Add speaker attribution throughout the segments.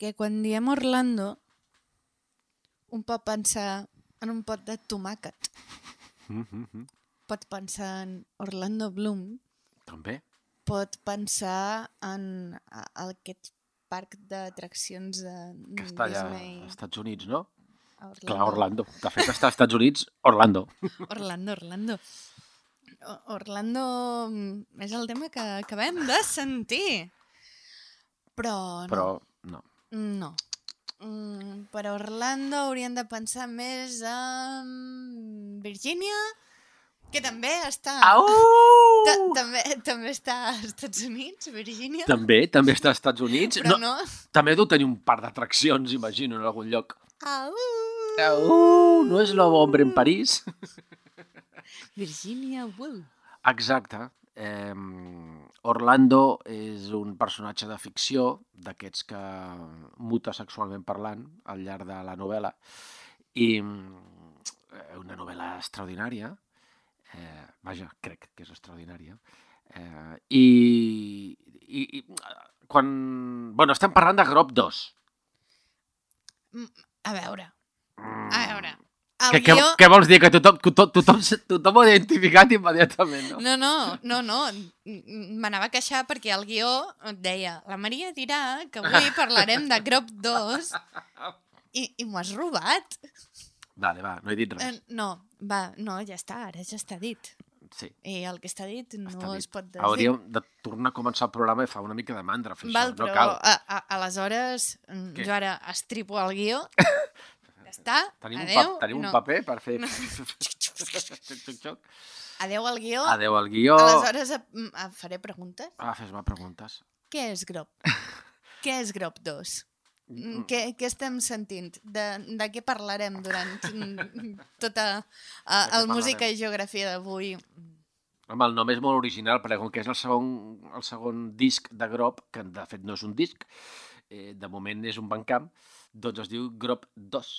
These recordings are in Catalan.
Speaker 1: Perquè quan diem Orlando, un pot pensar en un pot de tomàquet.
Speaker 2: Mm -hmm.
Speaker 1: Pot pensar en Orlando Bloom.
Speaker 2: També.
Speaker 1: Pot pensar en aquest parc d'atraccions de
Speaker 2: Que està allà
Speaker 1: Disney.
Speaker 2: als Estats Units, no?
Speaker 1: a Orlando.
Speaker 2: Clar, Orlando. De fet, està als Estats Units, Orlando.
Speaker 1: Orlando, Orlando. Orlando mm, és el tema que acabem de sentir. Però no.
Speaker 2: Però no.
Speaker 1: No. Mm, per Orlando haurien de pensar més en Virgínia, que també està...
Speaker 2: Au!
Speaker 1: Ta també, també està als Estats Units, Virgínia,
Speaker 2: També, també està als Estats Units.
Speaker 1: però no...
Speaker 2: També deu tenir un par d'atraccions, imagino, en algun lloc.
Speaker 1: Au!
Speaker 2: Uh, no és l'home hombre en París?
Speaker 1: Virgínia Woolf.
Speaker 2: Exacte. Eh, Orlando és un personatge de ficció d'aquests que muta sexualment parlant al llarg de la novel·la i eh, una novel·la extraordinària eh, vaja, crec que és extraordinària eh, i, i, i quan... Bueno, estem parlant de Grop 2
Speaker 1: A veure,
Speaker 2: mm.
Speaker 1: a veure. El
Speaker 2: què,
Speaker 1: guió...
Speaker 2: què vols dir? Que tothom, tothom, tothom, tothom ho ha identificat immediatament, no?
Speaker 1: No, no, no, no. M'anava a queixar perquè el guió deia la Maria dirà que avui parlarem de Grop 2 i, i m'ho has robat.
Speaker 2: Vale, va, no he dit res.
Speaker 1: Eh, no, va, no, ja està, ara ja està dit.
Speaker 2: Sí.
Speaker 1: I el que està dit no
Speaker 2: Està
Speaker 1: es
Speaker 2: dit.
Speaker 1: pot dir.
Speaker 2: Hauríem de tornar a començar el programa i fa una mica de mandra fer
Speaker 1: Val,
Speaker 2: això. No
Speaker 1: però
Speaker 2: cal.
Speaker 1: a, a, aleshores mm,
Speaker 2: Què?
Speaker 1: jo ara estripo el guió. està,
Speaker 2: Tenim, un,
Speaker 1: adeu.
Speaker 2: pa tenim un
Speaker 1: no.
Speaker 2: paper per fer...
Speaker 1: No. Adeu al guió.
Speaker 2: Adeu al guió.
Speaker 1: Aleshores eh, eh, faré preguntes.
Speaker 2: Ah, fes-me preguntes.
Speaker 1: Què és Grop? Què és Grop 2? Mm, Què, què estem sentint? De, de què parlarem durant tota uh, el
Speaker 2: parlarem?
Speaker 1: música i geografia d'avui?
Speaker 2: Home, el nom és molt original, perquè com que és el segon, el segon disc de Grop, que de fet no és un disc, eh, de moment és un bancamp, doncs es diu Grop 2.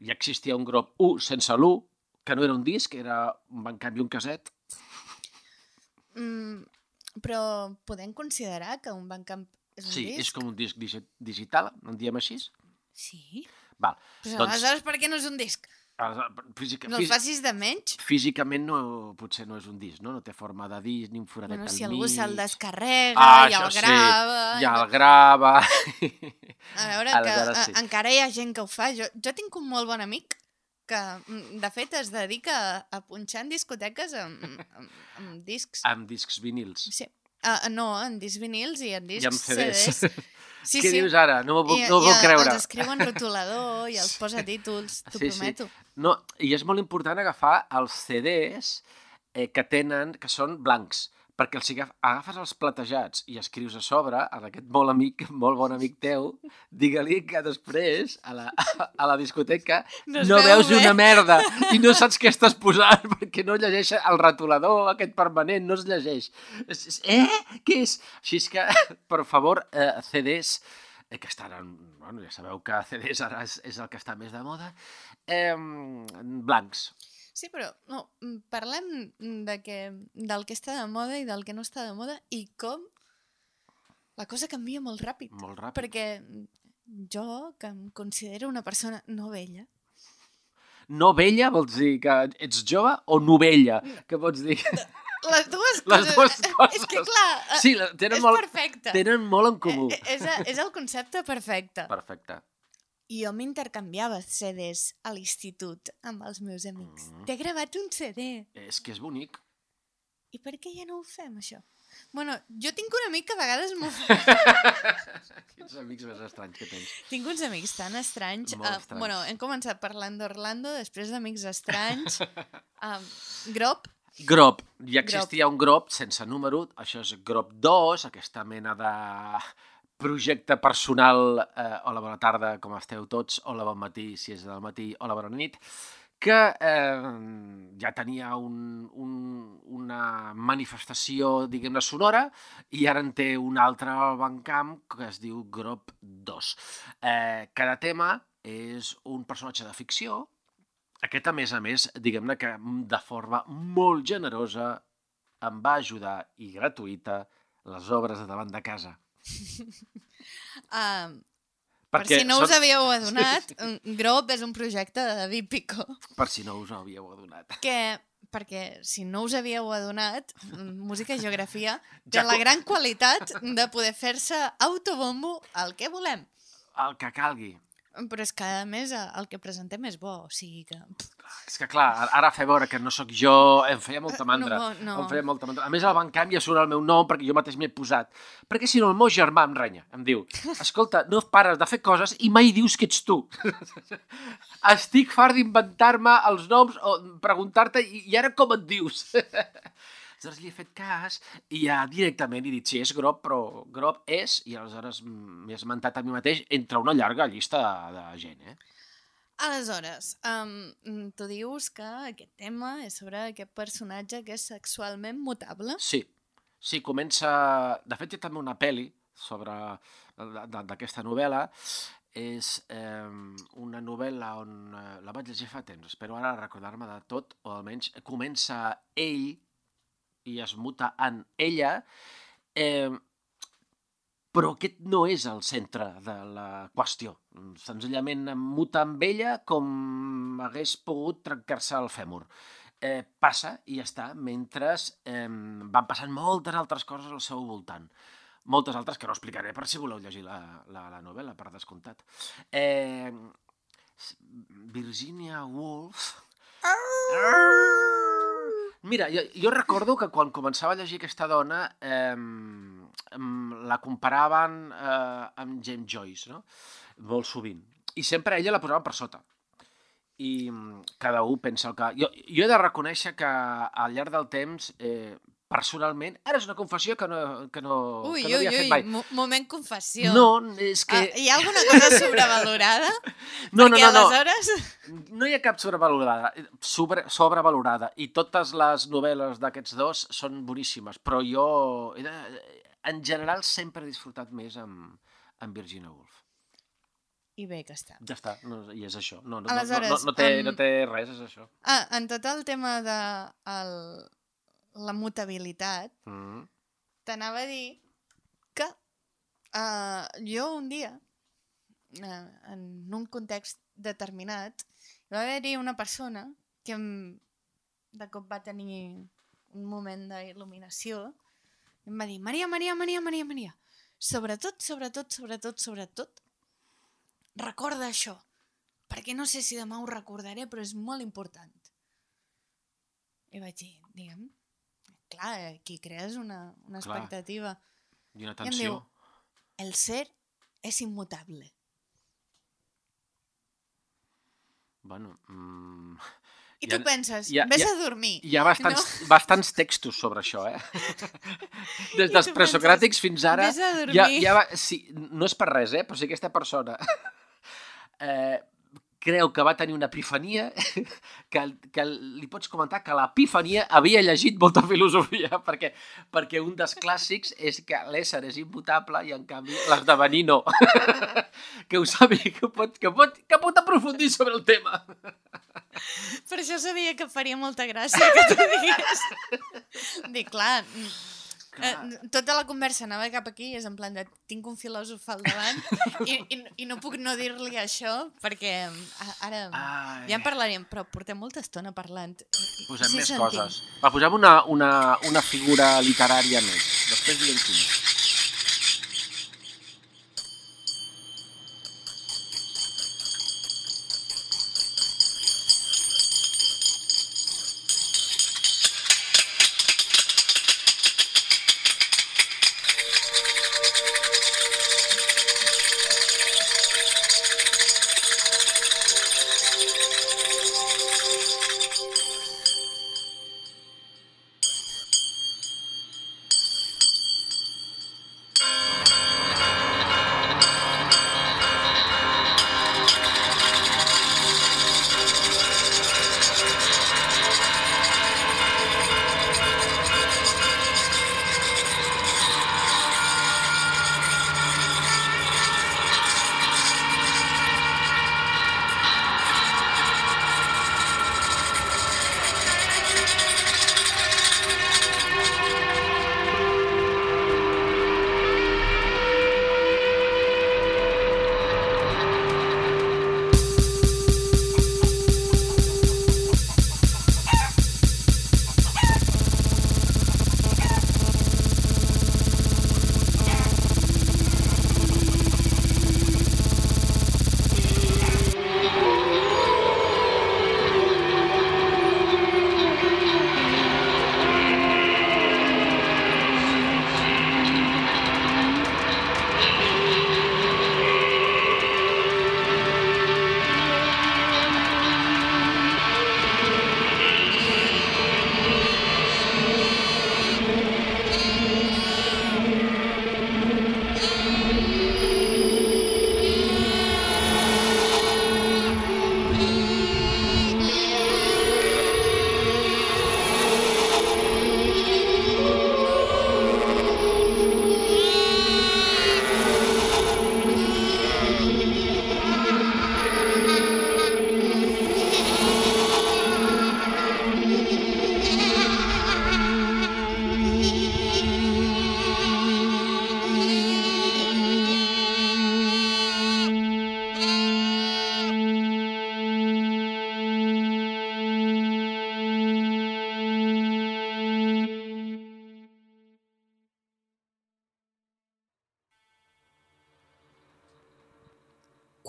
Speaker 2: Ja existia un Grop 1 sense l'1, que no era un disc, era un bancamp i un caset.
Speaker 1: Mm, però podem considerar que un Bandcamp és un
Speaker 2: Sí,
Speaker 1: disc?
Speaker 2: és com un disc digi- digital, en diem així?
Speaker 1: Sí?
Speaker 2: Val.
Speaker 1: Però
Speaker 2: Doncs-
Speaker 1: aleshores per què no és un disc?
Speaker 2: Aleshores, Física,
Speaker 1: No el facis de menys.
Speaker 2: Físicament no, potser no és un disc, no? No té forma de disc ni un foradet
Speaker 1: Bueno,
Speaker 2: al
Speaker 1: si algú se'l
Speaker 2: mig.
Speaker 1: descarrega
Speaker 2: Ah,
Speaker 1: i el
Speaker 2: això sí,
Speaker 1: grava...
Speaker 2: Ja el grava.
Speaker 1: A veure, que
Speaker 2: Aleshores
Speaker 1: a,
Speaker 2: sí.
Speaker 1: encara hi ha gent que ho fa. Jo, jo tinc un molt bon amic que, mm, de fet, es dedica a, punxar en discoteques amb, amb, amb discs.
Speaker 2: Amb discs vinils.
Speaker 1: Sí. Uh, no, en discs vinils i en discs
Speaker 2: I CDs.
Speaker 1: Sí,
Speaker 2: Què
Speaker 1: sí.
Speaker 2: dius ara? No m'ho puc,
Speaker 1: I,
Speaker 2: no
Speaker 1: i
Speaker 2: puc creure.
Speaker 1: els escriu en rotulador i els posa títols, t'ho
Speaker 2: Sí, sí.
Speaker 1: prometo.
Speaker 2: No, I és molt important agafar els CDs eh, que tenen, que són blancs, perquè els agaf- agafes els platejats i escrius a sobre, a aquest molt amic, molt bon amic teu, digue-li que després, a la, a la discoteca,
Speaker 1: No
Speaker 2: no, veus
Speaker 1: bé.
Speaker 2: una merda i no saps què estàs posant perquè no llegeix el retolador aquest permanent, no es llegeix. Eh? Què és? Així és que, per favor, eh, CDs, eh, que estan, en, bueno, ja sabeu que CDs ara és, és el que està més de moda, eh, blancs.
Speaker 1: Sí, però no, mm, parlem de que, del que està de moda i del que no està de moda i com la cosa canvia molt ràpid.
Speaker 2: Molt ràpid.
Speaker 1: Perquè jo, que em considero una persona no vella,
Speaker 2: No vella vols dir que ets jove o novella? Què vols dir?
Speaker 1: les dues
Speaker 2: Les
Speaker 1: coses...
Speaker 2: dues
Speaker 1: És
Speaker 2: coses.
Speaker 1: que, clar, eh,
Speaker 2: Sí, tenen,
Speaker 1: és
Speaker 2: molt,
Speaker 1: perfecte.
Speaker 2: tenen molt en comú.
Speaker 1: Eh, eh, És, és el concepte perfecte.
Speaker 2: Perfecte.
Speaker 1: I jo m'intercanviava CDs a l'institut amb els meus amics.
Speaker 2: Mm.
Speaker 1: T'he gravat un CD.
Speaker 2: És que és bonic.
Speaker 1: I per què ja no ho fem, això? Bueno, jo tinc un amic que a vegades m'ho fa.
Speaker 2: Quins amics més estranys que tens.
Speaker 1: Tinc uns amics tan estranys.
Speaker 2: Molt
Speaker 1: eh,
Speaker 2: estranys.
Speaker 1: bueno, hem començat parlant d'Orlando, després d'amics estranys. um, Grop,
Speaker 2: Grop. Ja existia un grop sense número, això és grop 2, aquesta mena de projecte personal, eh, hola, bona tarda, com esteu tots, hola, bon matí, si és del matí, hola, bona nit, que eh, ja tenia un, un, una manifestació, diguem-ne, sonora, i ara en té un altre bancamp que es diu Grop 2. Eh, cada tema és un personatge de ficció, aquest, a més a més, diguem-ne que de forma molt generosa em va ajudar i gratuïta les obres de davant de casa.
Speaker 1: um, per si no us havíeu adonat. Grop és un projecte de David Pico.
Speaker 2: Per si no us havíeu adonat.
Speaker 1: que, perquè si no us havíeu adonat, música i geografia té
Speaker 2: Ja
Speaker 1: la gran qualitat de poder fer-se autobombo el que volem.
Speaker 2: El que calgui.
Speaker 1: Però és que, a més, el que presentem és bo, o sigui que...
Speaker 2: És que, clar, ara fer veure que no sóc jo em feia molta mandra.
Speaker 1: No, no.
Speaker 2: Em feia molta mandra. A més, el bancamp ja surt el meu nom perquè jo mateix m'he posat. Perquè si no, el meu germà em renya. Em diu, escolta, no pares de fer coses i mai dius que ets tu. Estic fart d'inventar-me els noms o preguntar-te i ara com et dius? Aleshores li he fet cas i ja directament he dit, sí, és grob, però grob és, i aleshores m'he esmentat a mi mateix entre una llarga llista de, de gent, eh?
Speaker 1: Aleshores, um, tu dius que aquest tema és sobre aquest personatge que és sexualment mutable.
Speaker 2: Sí, sí, comença... De fet, hi ha també una pel·li sobre d'aquesta novel·la. És eh, una novel·la on eh, la vaig llegir fa temps, espero ara recordar-me de tot, o almenys comença ell i es muta en ella, eh, però aquest no és el centre de la qüestió. Senzillament em muta amb ella com hagués pogut trencar-se el fèmur. Eh, passa i ja està, mentre eh, van passant moltes altres coses al seu voltant. Moltes altres que no explicaré per si voleu llegir la, la, la novel·la, per descomptat. Eh, Virginia Woolf... Mira, jo, jo recordo que quan començava a llegir aquesta dona eh, la comparaven eh, amb James Joyce, no? Molt sovint. I sempre ella la posaven per sota. I mm, cada un pensa el que... Jo, jo he de reconèixer que al llarg del temps, eh, personalment, ara és una confessió que no, que no,
Speaker 1: Ui,
Speaker 2: que
Speaker 1: ui,
Speaker 2: no havia
Speaker 1: ui,
Speaker 2: fet mai.
Speaker 1: mo- moment confessió.
Speaker 2: No, és que...
Speaker 1: Ah, hi ha alguna cosa sobrevalorada?
Speaker 2: no, no, no, no.
Speaker 1: aleshores...
Speaker 2: No hi ha cap sobrevalorada, sobre, sobrevalorada. I totes les novel·les d'aquests dos són boníssimes, però jo, he de, en general, sempre he disfrutat més amb, amb Virginia Woolf.
Speaker 1: I bé que està.
Speaker 2: Ja està, no, i és això. No, no, no,
Speaker 1: Aleshores,
Speaker 2: no, no, té,
Speaker 1: em-
Speaker 2: no té res, és això.
Speaker 1: Ah, en tot el tema de el, la mutabilitat,
Speaker 2: Mm.
Speaker 1: t'anava a dir que uh, jo un dia, uh, en un context determinat, Va haver-hi una persona que em- de cop va tenir un moment d'il·luminació i em va dir, Maria, Maria, Maria, Maria, Maria, sobretot, sobretot, sobretot, sobretot, recorda això, perquè no sé si demà ho recordaré, però és molt important. I vaig dir, digue'm, clar, aquí crees una, una
Speaker 2: Clar.
Speaker 1: expectativa.
Speaker 2: I una
Speaker 1: I em
Speaker 2: tensió.
Speaker 1: diu, el ser és immutable.
Speaker 2: Bueno, mm,
Speaker 1: I
Speaker 2: Hi ha-
Speaker 1: tu penses,
Speaker 2: hi ha-
Speaker 1: vés
Speaker 2: hi ha-
Speaker 1: a dormir.
Speaker 2: hi ha bastants, bastants textos sobre això, eh? Des dels
Speaker 1: tu
Speaker 2: presocràtics fins ara...
Speaker 1: Vés a
Speaker 2: Ja,
Speaker 1: dormir.
Speaker 2: ja va, sí, no és per res, eh? Però si aquesta persona eh, creu que va tenir una epifania, que, que li pots comentar que l'epifania havia llegit molta filosofia, perquè, perquè un dels clàssics és que l'ésser és immutable i en canvi l'esdevenir no. que ho sàpiga, que pot, que, pot, que pot aprofundir sobre el tema.
Speaker 1: Per això sabia que faria molta gràcia que t'ho digués. Dic, Clar. Eh, tota la conversa anava cap aquí, és en plan de tinc un filòsof al davant i, i, i no puc no dir-li això perquè ara
Speaker 2: Ai.
Speaker 1: ja en parlaríem, però portem molta estona parlant.
Speaker 2: Posem
Speaker 1: sí
Speaker 2: més
Speaker 1: sentim.
Speaker 2: coses. Va, posem una, una, una figura literària més. Després diem quina.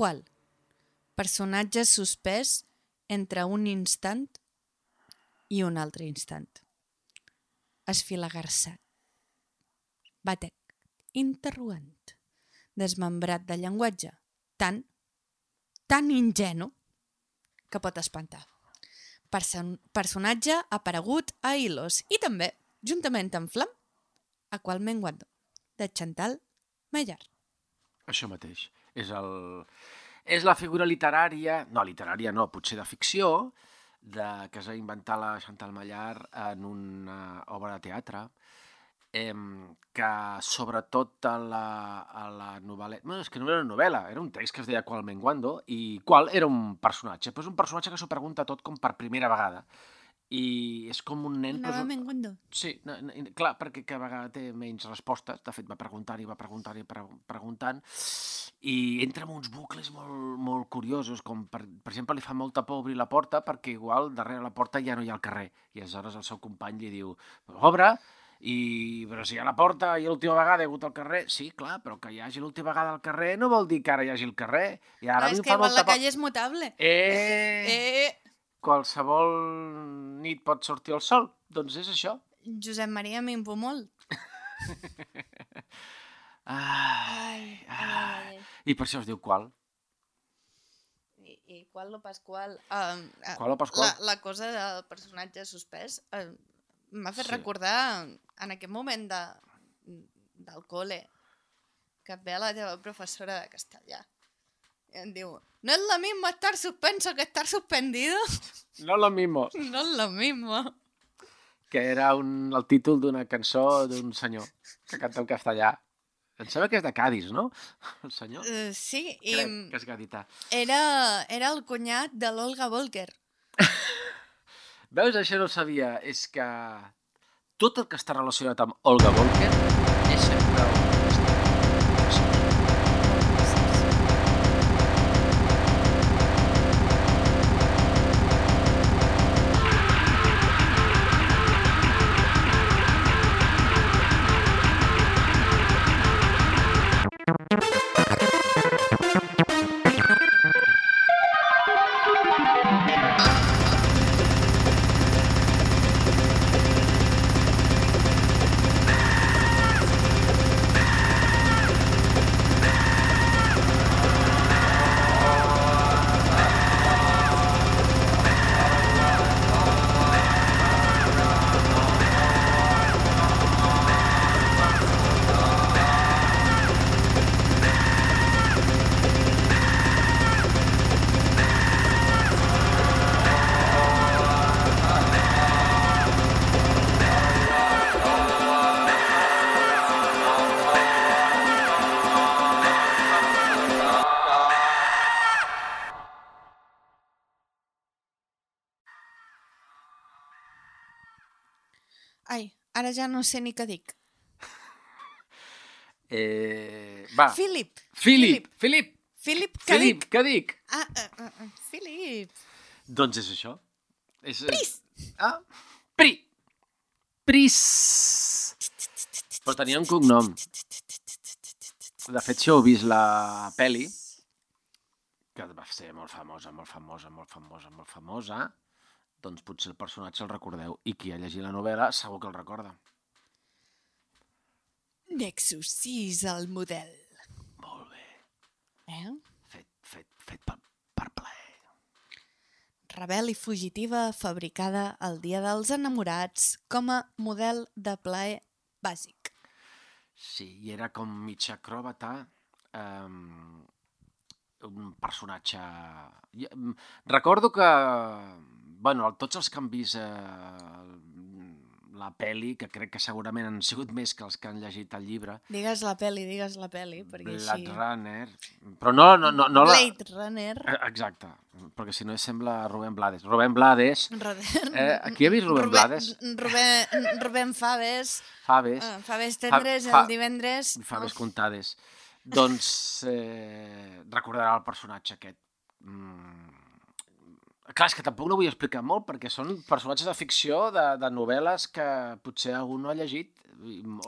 Speaker 1: Qual? Personatge suspès entre un instant i un altre instant. Esfilagarçat. Batec. Interrogant. Desmembrat de llenguatge. Tan, tan ingenu que pot espantar. Person personatge aparegut a Hilos i també, juntament amb Flam, a qual menguando, de Chantal Maillard.
Speaker 2: Això mateix. És, el... és la figura literària, no, literària no, potser de ficció, de, que es va inventar la Chantal Maillard en una obra de teatre, em, que sobretot a la, a la novel·la... No, és que no era una novel·la, era un text que es deia Qual Menguando, i Qual era un personatge, però és un personatge que s'ho pregunta tot com per primera vegada. I és com un nen...
Speaker 1: Anava
Speaker 2: doncs,
Speaker 1: menguando.
Speaker 2: Sí, no, no, clar, perquè cada vegada té menys respostes. De fet, va preguntant i va preguntant i pre preguntant i entra en uns bucles molt, molt curiosos, com per, per exemple li fa molta por obrir la porta perquè igual darrere la porta ja no hi ha el carrer i aleshores el seu company li diu obre, i, però si hi ha la porta i l'última vegada hi ha hagut el carrer, sí, clar, però que hi hagi l'última vegada al carrer no vol dir que ara hi hagi el carrer. I ara a
Speaker 1: Ah, és que la calle és mutable.
Speaker 2: Eh,
Speaker 1: Eh,
Speaker 2: Qualsevol nit pot sortir el sol. Doncs és això.
Speaker 1: Josep Maria m'impo molt.
Speaker 2: Ai,
Speaker 1: Ai, ai.
Speaker 2: I per això es diu qual.
Speaker 1: I, i qual lo pasqual? Um, uh,
Speaker 2: Qual lo pasqual?
Speaker 1: La, la cosa del personatge suspès uh, m'ha fet
Speaker 2: Sí.
Speaker 1: sí. recordar en aquest moment de, del col·le que et ve la teva professora de castellà i diu no es lo mismo estar suspenso que estar suspendido.
Speaker 2: No lo mismo.
Speaker 1: No es lo mismo.
Speaker 2: Que era un, el títol d'una cançó d'un senyor que canta en castellà. Em sembla que és de Cádiz, no? El senyor.
Speaker 1: Uh, sí, i
Speaker 2: Crec que és gadità.
Speaker 1: era, era el cunyat de l'Olga Volker.
Speaker 2: Veus, això no ho sabia. És que tot el que està relacionat amb Olga Volker
Speaker 1: ara ja no sé ni què dic.
Speaker 2: Eh, va.
Speaker 1: Philip.
Speaker 2: Filip, Filip,
Speaker 1: Philip, què
Speaker 2: Filip,
Speaker 1: dic?
Speaker 2: què dic?
Speaker 1: Ah, ah, ah, ah, Philip.
Speaker 2: Doncs és això. És, Pris! Ah, Pri! Pris! Però tenia un cognom. De fet, si heu vist la peli, que va ser molt famosa, molt famosa, molt famosa, molt famosa, doncs potser el personatge el recordeu. I qui ha llegit la novel·la segur que el recorda.
Speaker 1: Nexus 6, el model.
Speaker 2: Molt bé.
Speaker 1: Eh?
Speaker 2: Fet, fet, fet per, per plaer.
Speaker 1: Rebel i fugitiva fabricada el dia dels enamorats com a model de plaer bàsic.
Speaker 2: Sí, i era com mig acròbata, um, un personatge... Recordo que, bueno, tots els que han vist eh, la peli, que crec que segurament han sigut més que els que han llegit el llibre,
Speaker 1: Digues la peli, digues la peli, perquè
Speaker 2: Blade
Speaker 1: així...
Speaker 2: Runner, però no, no, no, no la...
Speaker 1: Blade Runner.
Speaker 2: Eh, Exacte, perquè si no sembla Rubén Blades. Rubén Blades,
Speaker 1: Roder...
Speaker 2: eh, aquí ha vist Rubén Blades?
Speaker 1: Rubén, Rubén Faves.
Speaker 2: Faves,
Speaker 1: Uh, Faves tendres
Speaker 2: fa-
Speaker 1: el divendres.
Speaker 2: faves comptades. Doncs eh, recordarà el personatge aquest. Mm. Clar, és que tampoc no vull explicar molt, perquè són personatges de ficció de, de novel·les que potser algú no ha llegit,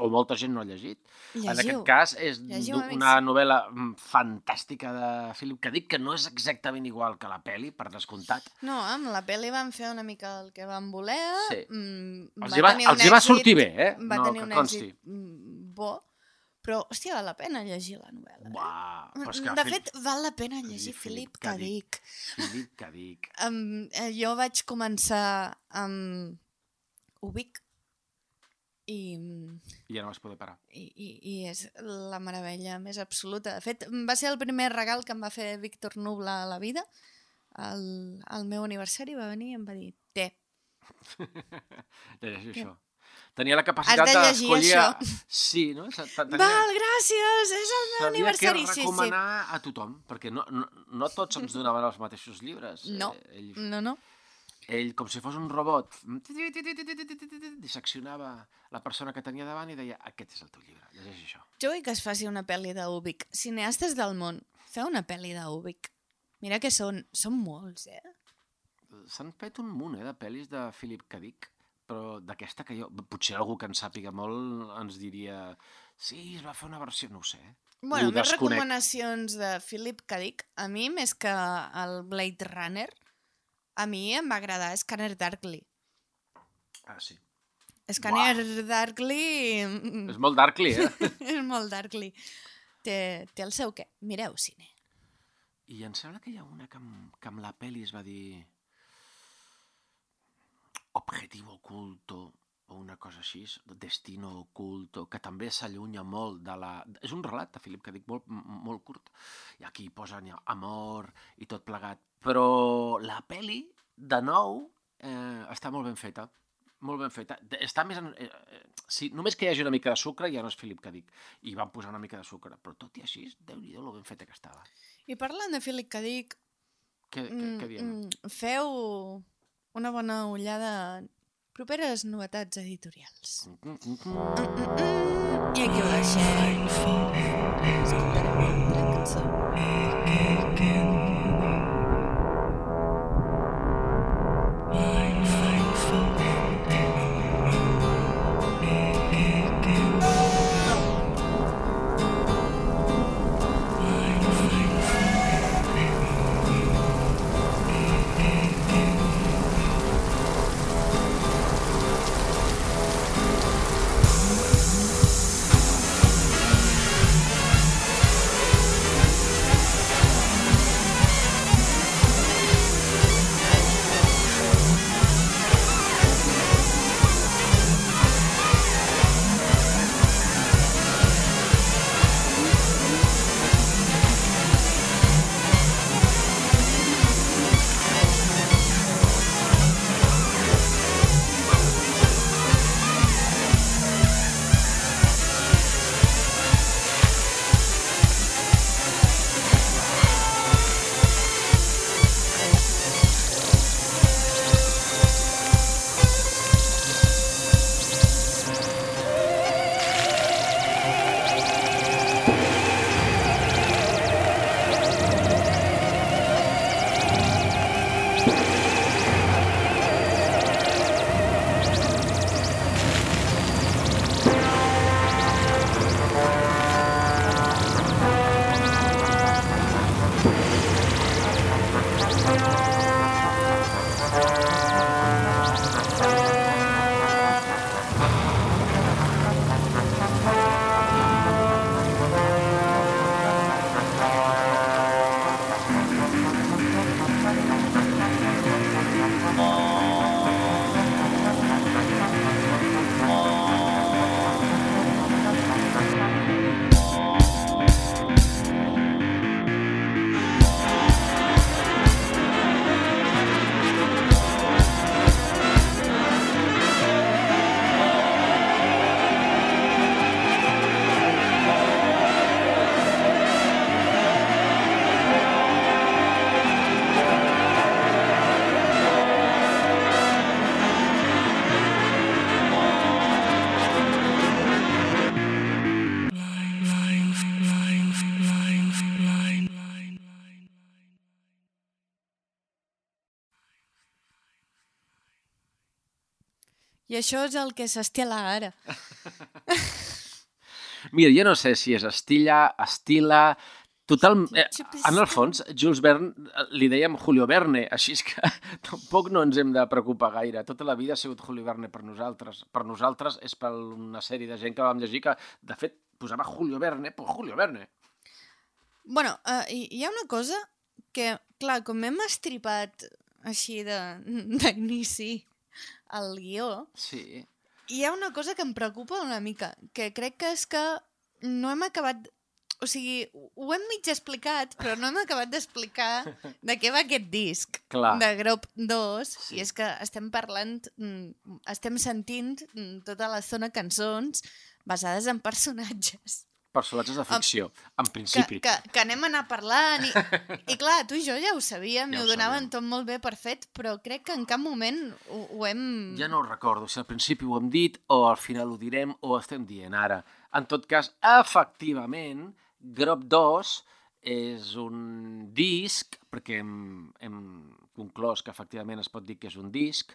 Speaker 2: o molta gent no ha llegit. En
Speaker 1: Llegiu.
Speaker 2: aquest cas és
Speaker 1: Llegiu, amics.
Speaker 2: una novel·la mm, fantàstica de Philip K. Dick, que no és exactament igual que la peli, per descomptat.
Speaker 1: No, amb la pel·li van fer una mica el que van voler.
Speaker 2: Sí.
Speaker 1: Mm,
Speaker 2: Els hi va- els hi va sortir bé, eh?
Speaker 1: Va
Speaker 2: No,
Speaker 1: tenir
Speaker 2: que
Speaker 1: un èxit mm, bo, però, hòstia, val la pena llegir la novel·la. eh?
Speaker 2: Uah, però és que
Speaker 1: de
Speaker 2: Phil-
Speaker 1: fet, val la pena llegir
Speaker 2: Philip K.
Speaker 1: Dick.
Speaker 2: Philip K. Dick.
Speaker 1: Um, eh, jo vaig començar amb Ubik i,
Speaker 2: I ja no vas poder parar.
Speaker 1: i, i, i és la meravella més absoluta. De fet, va ser el primer regal que em va fer Víctor Nubla a la vida. Al, al meu aniversari va venir i em va dir té,
Speaker 2: Llegeixo això. Tenia la capacitat
Speaker 1: Has de
Speaker 2: d'escollir...
Speaker 1: això.
Speaker 2: Sí, no? Tenia...
Speaker 1: Val, gràcies, és el meu
Speaker 2: Sabia
Speaker 1: aniversari.
Speaker 2: què
Speaker 1: Sí, sí.
Speaker 2: recomanar a tothom, perquè no, no, no tots ens donaven els mateixos llibres.
Speaker 1: No,
Speaker 2: Eh, ell...
Speaker 1: no, no.
Speaker 2: ell, com si fos un robot, disseccionava la persona que tenia davant i deia aquest és el teu llibre, llegeix això.
Speaker 1: Jo vull que es faci una pel·li d'Ubik. Cineastes del món, feu una pel·li d'Ubik. Mira que són, són molts, eh?
Speaker 2: S'han fet un munt eh, de pel·lis de Philip K. Dick, però d'aquesta que jo... Potser algú que en sàpiga molt ens diria sí, es va fer una versió, no ho sé.
Speaker 1: Bueno,
Speaker 2: Ho
Speaker 1: més
Speaker 2: desconec.
Speaker 1: recomanacions de Philip K. Dick. A mi, més que el Blade Runner, a mi em va agradar Scanner Darkly.
Speaker 2: Ah, sí.
Speaker 1: Scanner Darkly mm,
Speaker 2: És molt darkly, eh?
Speaker 1: és molt Darkly. Té, té el seu què. Mireu cine.
Speaker 2: I em sembla que hi ha una que amb, que amb la pel·li es va dir Objetivo oculto o una cosa així, Destino oculto, que també s'allunya molt de la... És un relat de Philip que dic molt, molt curt. I aquí posen ja amor i tot plegat. Però la peli, de nou, eh, està molt ben feta. Molt ben feta. Està més... En, eh, eh, si només que hi hagi una mica de sucre ja no és Philip que dic. I van posar una mica de sucre. Però tot i així, déu-n'hi-do lo ben feta que estava.
Speaker 1: I parlant de Philip K. Dick,
Speaker 2: Què, què, què diem?
Speaker 1: mm, feu una bona ullada properes novetats editorials.
Speaker 2: Mm, mm.
Speaker 1: I aquí ho deixem. Una cançó. I això és el que s'estila ara.
Speaker 2: Mira, jo no sé si és estilla, estila... Total, eh, en el fons, Jules Verne eh, li dèiem Julio Verne, així és que tampoc no ens hem de preocupar gaire. Tota la vida ha sigut Julio Verne per nosaltres. Per nosaltres és per una sèrie de gent que vam llegir que, de fet, posava Julio Verne, pues Julio Verne.
Speaker 1: Bueno, uh, hi, ha una cosa que, clar, com hem estripat així de- d'inici el guió,
Speaker 2: Sí.
Speaker 1: hi ha una cosa que em preocupa una mica, que crec que és que no hem acabat... O sigui, ho hem mig explicat, però no hem acabat d'explicar de què va aquest disc
Speaker 2: Clar.
Speaker 1: de Grop 2,
Speaker 2: Sí.
Speaker 1: i és que estem parlant, mm, estem sentint mm, tota la zona cançons basades en personatges.
Speaker 2: Personatges de ficció, en
Speaker 1: que,
Speaker 2: principi.
Speaker 1: que, que anem a anar parlant i, i clar, tu i jo ja ho sabíem
Speaker 2: Ja
Speaker 1: i
Speaker 2: ho
Speaker 1: ho donaven
Speaker 2: sabíem.
Speaker 1: tot molt bé per fet, però crec que en cap moment ho, ho hem...
Speaker 2: Ja no ho recordo, si al principi ho hem dit o al final ho direm o ho estem dient ara. En tot cas, efectivament, Grop 2 és un disc, perquè hem, hem conclòs que efectivament es pot dir que és un disc,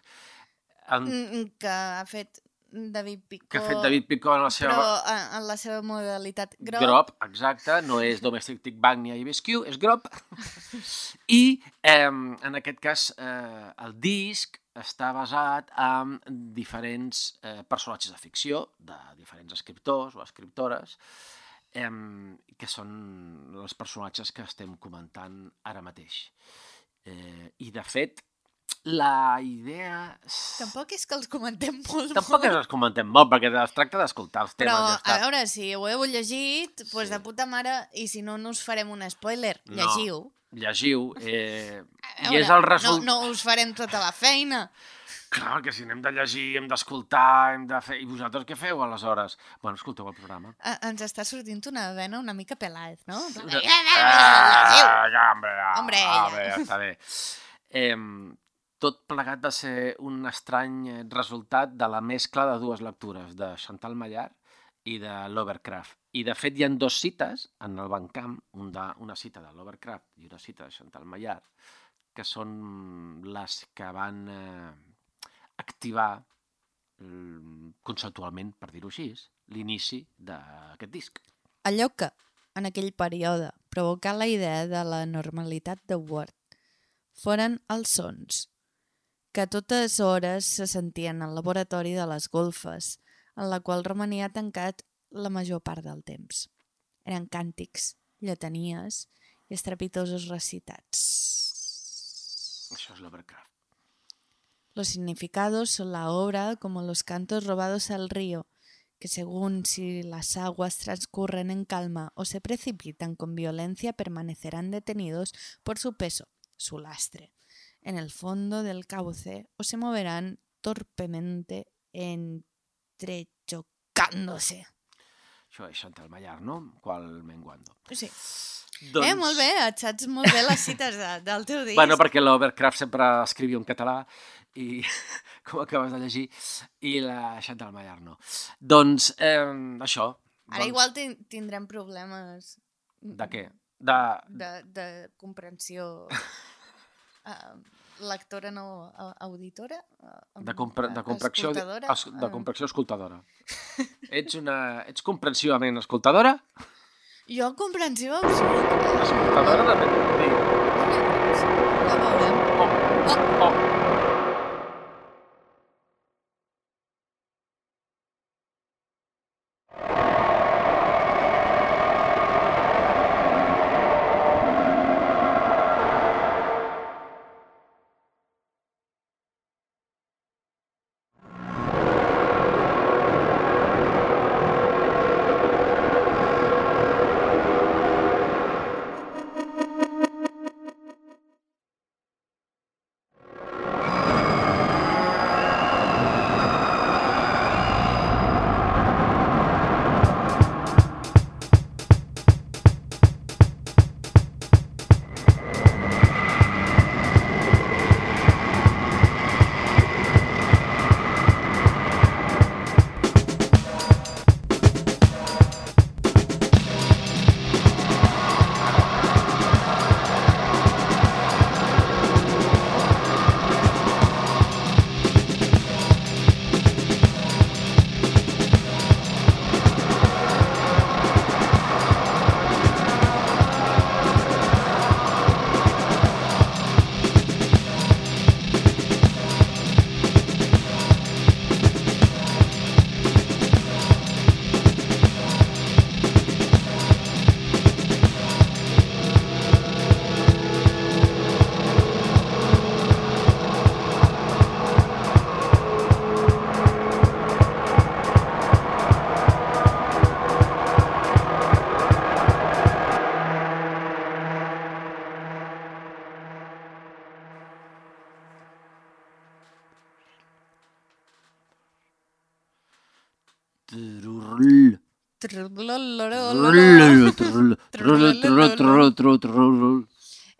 Speaker 2: en,
Speaker 1: Mm, que ha fet David Picó,
Speaker 2: que ha fet David Picó en la seva...
Speaker 1: però en, en la seva modalitat groc.
Speaker 2: Grop, exacte, no és Domestic Tic Bang ni IBSQ, és Grop. I eh, en aquest cas eh, el disc està basat en diferents eh, personatges de ficció, de diferents escriptors o escriptores, eh, que són els personatges que estem comentant ara mateix. Eh, I, de fet, la idea...
Speaker 1: Tampoc és que els comentem molt,
Speaker 2: Tampoc
Speaker 1: molt.
Speaker 2: els comentem molt, perquè es tracta d'escoltar els temes
Speaker 1: Però,
Speaker 2: ja
Speaker 1: a veure, si ho heu llegit, doncs
Speaker 2: Sí.
Speaker 1: de puta mare, i si no, no us farem un spoiler.
Speaker 2: No.
Speaker 1: Llegiu.
Speaker 2: Llegiu, eh,
Speaker 1: A
Speaker 2: i és
Speaker 1: veure,
Speaker 2: el resultat...
Speaker 1: No, no us farem tota la feina.
Speaker 2: Clar, que si n'hem de llegir, hem d'escoltar, hem de fer... I vosaltres què feu, aleshores? Bueno, escolteu el programa.
Speaker 1: Eh, Ens està sortint una vena una mica pelaz, no? Plan,
Speaker 2: Ah, ja, hombre, ja,
Speaker 1: Hombre,
Speaker 2: ah,
Speaker 1: ja.
Speaker 2: bé, ja està bé. Eh, tot plegat va ser un estrany eh, resultat de la mescla de dues lectures, de Chantal Maillard i de Lovecraft. I, de fet, hi ha dos cites en el Bancamp, un de, una cita de Lovecraft i una cita de Chantal Maillard, que són les que van eh, activar mm, conceptualment, per dir-ho així, l'inici d'aquest disc.
Speaker 1: Allò que, en aquell període, provocà la idea de la normalitat de Word foren els sons, que a totes hores se sentien al laboratori de les golfes, en la qual romania tancat la major part del temps. Eren càntics, lletanies i estrepitosos recitats.
Speaker 2: Això és Lovecraft.
Speaker 1: Los significados son la obra como los cantos robados al río, que según si las aguas transcurren en calma o se precipitan con violencia permanecerán detenidos por su peso, su lastre, en el fondo del cauce o se moverán torpemente entrechocándose.
Speaker 2: Això és Chantal Maillard, no? Qual menguando.
Speaker 1: Sí.
Speaker 2: Doncs...
Speaker 1: Eh, molt bé, et saps molt bé les cites de, del teu disc.
Speaker 2: Bueno, perquè l'Overcraft sempre escrivia en català i com acabes de llegir i la Chantal Maillard no. Doncs eh, això.
Speaker 1: Ara
Speaker 2: doncs,
Speaker 1: igual tin- tindrem problemes
Speaker 2: De què? De...
Speaker 1: de, de comprensió uh, lectora no uh, auditora uh,
Speaker 2: De, compre, de, comprensió,
Speaker 1: escoltadora,
Speaker 2: es, de
Speaker 1: eh,
Speaker 2: comprensió escoltadora. ets, una, ets comprensivament escoltadora?
Speaker 1: jo comprensió absoluta
Speaker 2: Escoltadora també t'ho puc dir.
Speaker 1: ja veurem
Speaker 2: Oh,
Speaker 1: oh,
Speaker 2: oh.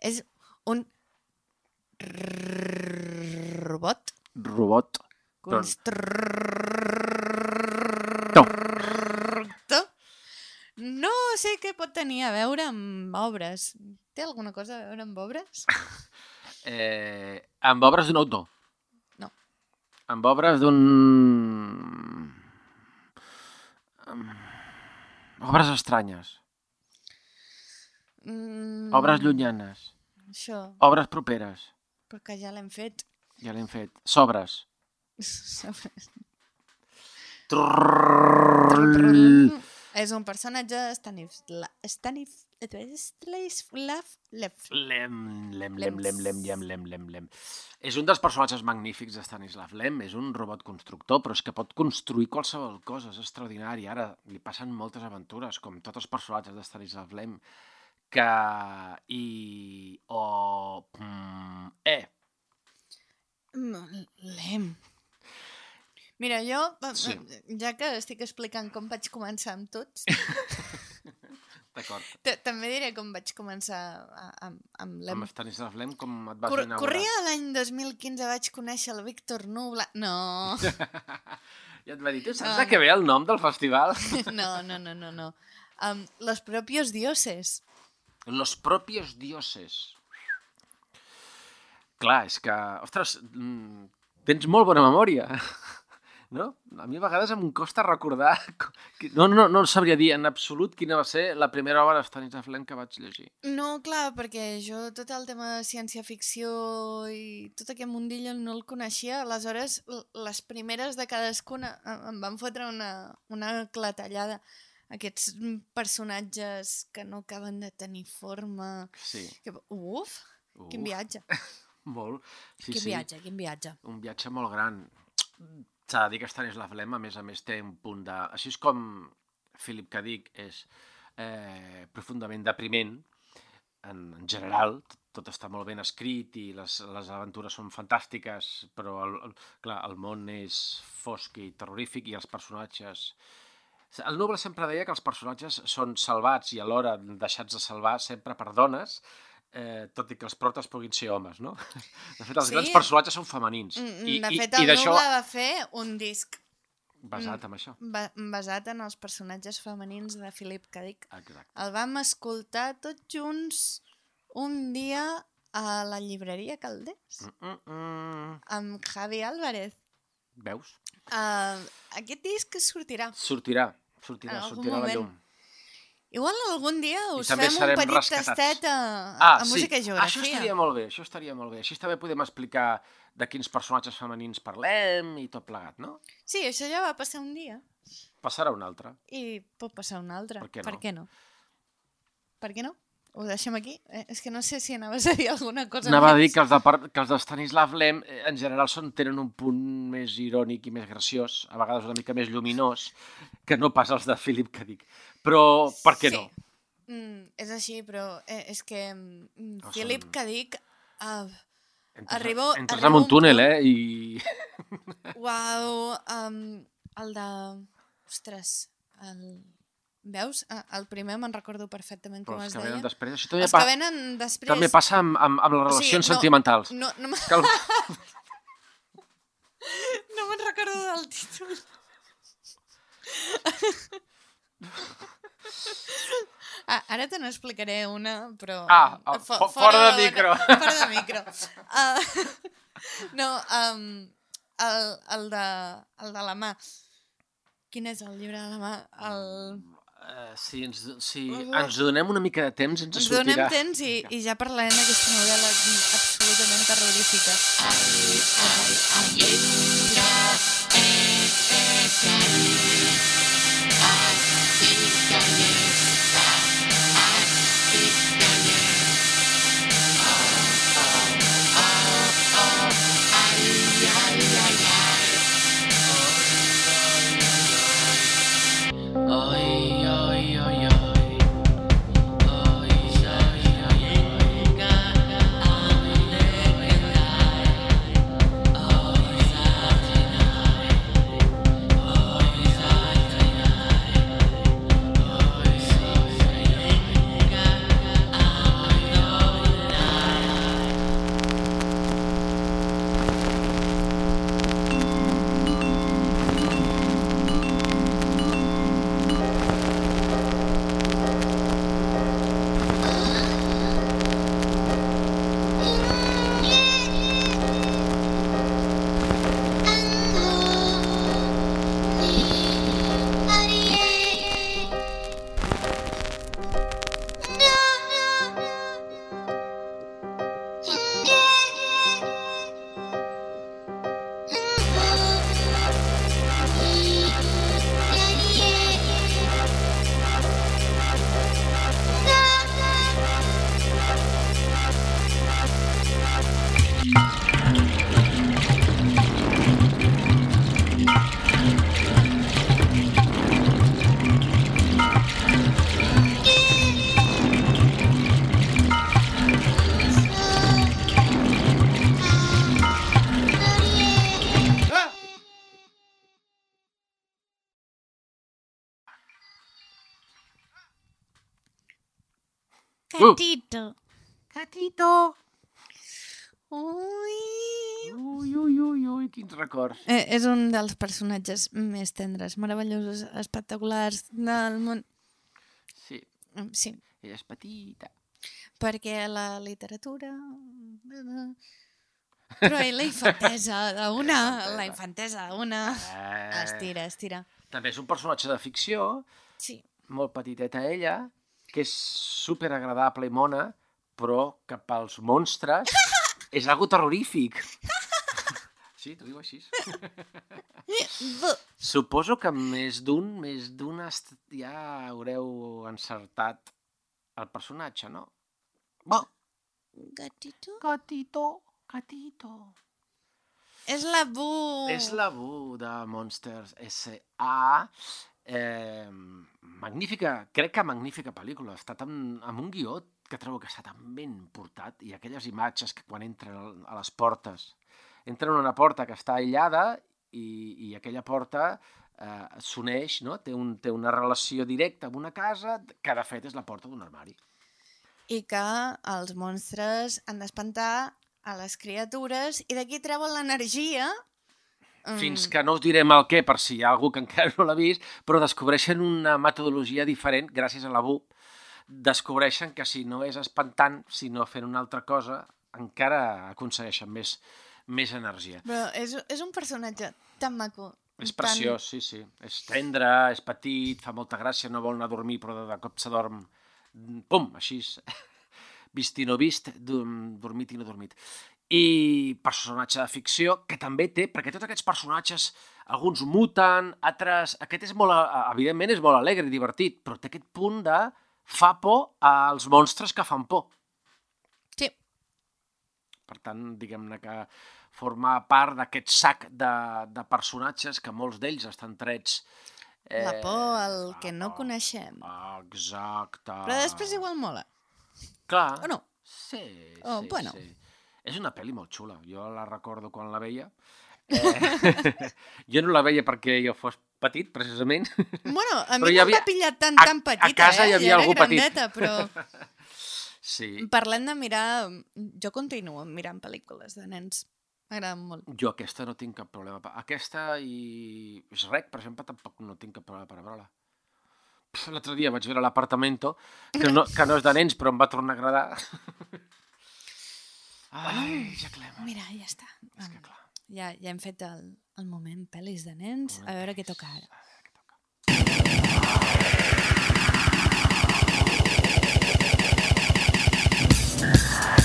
Speaker 1: És un robot
Speaker 2: Robot.
Speaker 1: constructor. No sé què pot tenir a veure amb obres. Té alguna cosa a veure amb obres?
Speaker 2: Eh, amb obres d'un autor.
Speaker 1: No.
Speaker 2: Amb obres d'un... Obres estranyes.
Speaker 1: Mm,
Speaker 2: Obres llunyanes.
Speaker 1: Això,
Speaker 2: Obres properes.
Speaker 1: però que ja l'hem fet.
Speaker 2: Ja l'hem fet. Sobres.
Speaker 1: És un Stanisla... Stanif... Stanislav Lev.
Speaker 2: Lem, lem, lem, lem, lem, lem, lem, lem, lem. És un dels personatges magnífics de Stanislav Lem, és un robot constructor, però és que pot construir qualsevol cosa, és extraordinari. Ara li passen moltes aventures, com tots els personatges de Stanislav Lem, que... i... o... Mm, eh,
Speaker 1: Lem. Mira, jo,
Speaker 2: Sí.
Speaker 1: ja que estic explicant com vaig començar amb tots,
Speaker 2: d'acord.
Speaker 1: també diré com vaig començar amb, amb Lem.
Speaker 2: Amb Stanislav Lem, com et vas
Speaker 1: Cor
Speaker 2: enamorar?
Speaker 1: corria l'any 2015, vaig conèixer el Víctor Nubla... No,
Speaker 2: Ja et va dir, tu saps
Speaker 1: No,
Speaker 2: què ve el nom del festival?
Speaker 1: no, no, no, no. no. Um, los propios dioses.
Speaker 2: Los propios dioses. Clar, és que, ostres, mm, tens molt bona memòria. No? A mi a vegades em costa recordar... No, no, no sabria dir en absolut quina va ser la primera obra de Stanislav Lem que vaig llegir.
Speaker 1: No, clar, perquè jo tot el tema de ciència-ficció i tot aquest mundillo no el coneixia, aleshores les primeres de cadascuna em van fotre una, una clatellada. Aquests personatges que no acaben de tenir forma...
Speaker 2: Sí.
Speaker 1: Que... Uf, quin
Speaker 2: Uf,
Speaker 1: viatge,
Speaker 2: Molt. Sí,
Speaker 1: quin
Speaker 2: sí.
Speaker 1: viatge, quin viatge.
Speaker 2: un viatge molt gran. S'ha de dir que Stanislav Lem, a més a més, té un punt de... Així és com Philip K. Dick és eh, profundament depriment, en, en general, tot, està molt ben escrit i les, les aventures són fantàstiques, però el, el, clar, el món és fosc i terrorífic i els personatges... El Noble sempre deia que els personatges són salvats i alhora deixats de salvar sempre per dones, eh, tot i que els protes puguin ser homes, no? De fet, els
Speaker 1: Sí.
Speaker 2: grans personatges són femenins.
Speaker 1: Mm,
Speaker 2: I,
Speaker 1: de
Speaker 2: i,
Speaker 1: fet,
Speaker 2: i
Speaker 1: el Noble va fer un disc
Speaker 2: basat en això.
Speaker 1: ba basat en els personatges femenins de Philip K. Dick.
Speaker 2: Exacte.
Speaker 1: El vam escoltar tots junts un dia a la llibreria Calders
Speaker 2: Mm, mm, mm.
Speaker 1: amb Javi Álvarez.
Speaker 2: Veus?
Speaker 1: Uh, aquest disc sortirà.
Speaker 2: Sortirà, sortirà, sortirà a la
Speaker 1: moment.
Speaker 2: llum.
Speaker 1: Igual algun dia us fem un petit
Speaker 2: rescatats.
Speaker 1: tastet a,
Speaker 2: Ah,
Speaker 1: a
Speaker 2: sí,
Speaker 1: música i
Speaker 2: això
Speaker 1: geografia.
Speaker 2: estaria molt bé, això estaria molt bé. Així també podem explicar de quins personatges femenins parlem i tot plegat, no?
Speaker 1: Sí, això ja va passar un dia
Speaker 2: Passarà un altre.
Speaker 1: i pot passar un altre.
Speaker 2: Per què no?
Speaker 1: Per què no? Per què no? Ho deixem aquí? Eh, és que no sé si anaves a dir alguna cosa
Speaker 2: Anava a
Speaker 1: més.
Speaker 2: dir que els de, par- que els de Stanislav Lem eh, en general són, tenen un punt més irònic i més graciós, a vegades una mica més lluminós, que no pas els de Philip K. Dick. Però per què no?
Speaker 1: Mm, és així, però eh, és que mm,
Speaker 2: No
Speaker 1: Philip K. Dick... Uh,
Speaker 2: Entres,
Speaker 1: Arribo-
Speaker 2: entres
Speaker 1: arribo
Speaker 2: en un
Speaker 1: un
Speaker 2: túnel,
Speaker 1: punt-
Speaker 2: eh? I...
Speaker 1: Uau, um, el de... Ostres, el... Veus? Ah, El primer me'n recordo perfectament com es deia.
Speaker 2: després... Això també,
Speaker 1: Els
Speaker 2: pa
Speaker 1: que venen després...
Speaker 2: també passa amb, amb, amb les
Speaker 1: O sigui,
Speaker 2: relacions
Speaker 1: no-
Speaker 2: sentimentals.
Speaker 1: No, no,
Speaker 2: el...
Speaker 1: no me'n recordo del títol. Ah, ara te n'explicaré una, però...
Speaker 2: Ah, ah,
Speaker 1: fo-
Speaker 2: fo- fora de micro.
Speaker 1: Fora de micro. Uh, no, um, el, el, de, el de la mà. Quin és el llibre de la mà? El...
Speaker 2: Uh, si ens, si
Speaker 1: Uh,
Speaker 2: ens donem una mica de temps, ens
Speaker 1: Ens
Speaker 2: sortirà.
Speaker 1: donem temps i, i ja parlarem d'aquesta novel·la absolutament terrorífica.
Speaker 3: Ay,
Speaker 1: Catito.
Speaker 2: Catito!
Speaker 1: Ui.
Speaker 2: Ui, ui, ui, ui, quins records.
Speaker 1: Eh, és un dels personatges més tendres, meravellosos, espectaculars del món.
Speaker 2: Sí,
Speaker 1: Mm, Sí,
Speaker 2: ella és petita.
Speaker 1: perquè la literatura... Però ell la infantesa d'una, la infantesa d'una...
Speaker 2: Eh,
Speaker 1: Estira, estira.
Speaker 2: També és un personatge de ficció,
Speaker 1: Sí.
Speaker 2: molt petiteta ella, que és super agradable i mona, però que pels monstres és algo terrorífic. Sí, t'ho diu així. Suposo que més d'un, més d'un ja haureu encertat el personatge, no? Bo,
Speaker 1: Gatito?
Speaker 2: gatito, gatito.
Speaker 1: És la Bu.
Speaker 2: És la Bu de Monsters S.A. Eh, magnífica, crec que magnífica pel·lícula. Està tan, amb un guió que trobo que està tan ben portat i aquelles imatges que quan entren a les portes entren a una porta que està aïllada i, i aquella porta eh, s'uneix, no? té, un, té una relació directa amb una casa que de fet és la porta d'un armari.
Speaker 1: I que els monstres han d'espantar a les criatures i d'aquí treuen l'energia. Mm,
Speaker 2: Fins que no us direm el què, per si hi ha algú que encara no l'ha vist, però descobreixen una metodologia diferent gràcies a la BUP. Descobreixen que si no és espantant, sinó fent una altra cosa, encara aconsegueixen més, més energia.
Speaker 1: Però és, és un personatge tan maco.
Speaker 2: És
Speaker 1: tan-
Speaker 2: preciós, sí, sí. És tendre, és petit, fa molta gràcia, no vol anar a dormir, però de, cop se dorm. Pum, així. Vist i no vist, dorm- dormit i no dormit. I personatge de ficció que també té, perquè tots aquests personatges, alguns muten, altres... Aquest és molt, a- evidentment, és molt alegre i divertit, però té aquest punt de fa por als monstres que fan por.
Speaker 1: Sí,
Speaker 2: Per tant, diguem-ne que forma part d'aquest sac de, de personatges que molts d'ells estan trets...
Speaker 1: la por, el
Speaker 2: la
Speaker 1: que no
Speaker 2: por.
Speaker 1: coneixem.
Speaker 2: Exacte.
Speaker 1: Però després igual mola.
Speaker 2: Clar.
Speaker 1: O no?
Speaker 2: Sí,
Speaker 1: Oh,
Speaker 2: sí,
Speaker 1: bueno.
Speaker 2: sí. És una pel·li molt xula. Jo la recordo quan la veia. Eh, jo no la veia perquè jo fos petit, precisament.
Speaker 1: Bueno, a mi no
Speaker 2: havia-
Speaker 1: va pillar tan,
Speaker 2: a-
Speaker 1: tan
Speaker 2: a
Speaker 1: petita,
Speaker 2: casa
Speaker 1: eh?
Speaker 2: hi havia
Speaker 1: Ja
Speaker 2: algú petit.
Speaker 1: grandeta, però
Speaker 2: Sí.
Speaker 1: parlant de mirar... Jo continuo mirant pel·lícules de nens. M'agraden molt.
Speaker 2: Jo aquesta no tinc cap problema. Aquesta i Shrek, per exemple, tampoc no tinc cap problema per veure-la. L'altre dia vaig veure l'Apartamento, que, no, que no és de nens, però em va tornar a agradar. Ai, ja clem. Eh?
Speaker 1: Mira, ja està.
Speaker 2: És que clar.
Speaker 1: Ja, ja hem fet el, el moment pel·lis de nens. Moment a veure què toca ara.
Speaker 2: A veure què toca.
Speaker 1: Ah!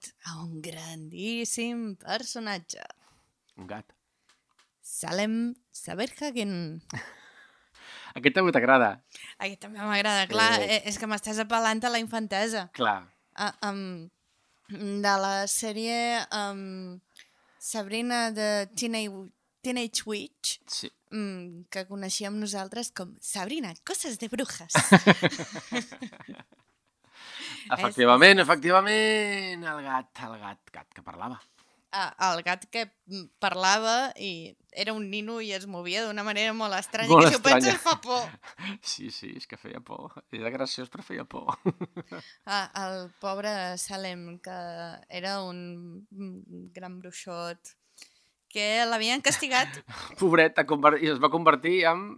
Speaker 1: Dedicat a un grandíssim personatge.
Speaker 2: Un gat.
Speaker 1: Salem Saberhagen.
Speaker 2: Aquest també t'agrada.
Speaker 1: Aquest també m'agrada, clar,
Speaker 2: Eh.
Speaker 1: eh, és que m'estàs apel·lant a la infantesa.
Speaker 2: Clar.
Speaker 1: Ah, um, de la sèrie um, Sabrina de Teenage, Teenage Witch,
Speaker 2: Sí.
Speaker 1: um, que coneixíem nosaltres com Sabrina, coses de brujas.
Speaker 2: Efectivament, efectivament, el gat, el gat, gat que parlava.
Speaker 1: Ah, el gat que parlava i era un nino i es movia d'una manera molt estranya,
Speaker 2: Molt
Speaker 1: que si ho penses fa por.
Speaker 2: Sí, sí, és que feia por. Era graciós, però feia por.
Speaker 1: Ah, el pobre Salem, que era un gran bruixot, que l'havien castigat
Speaker 2: Pobret, es va convertir en...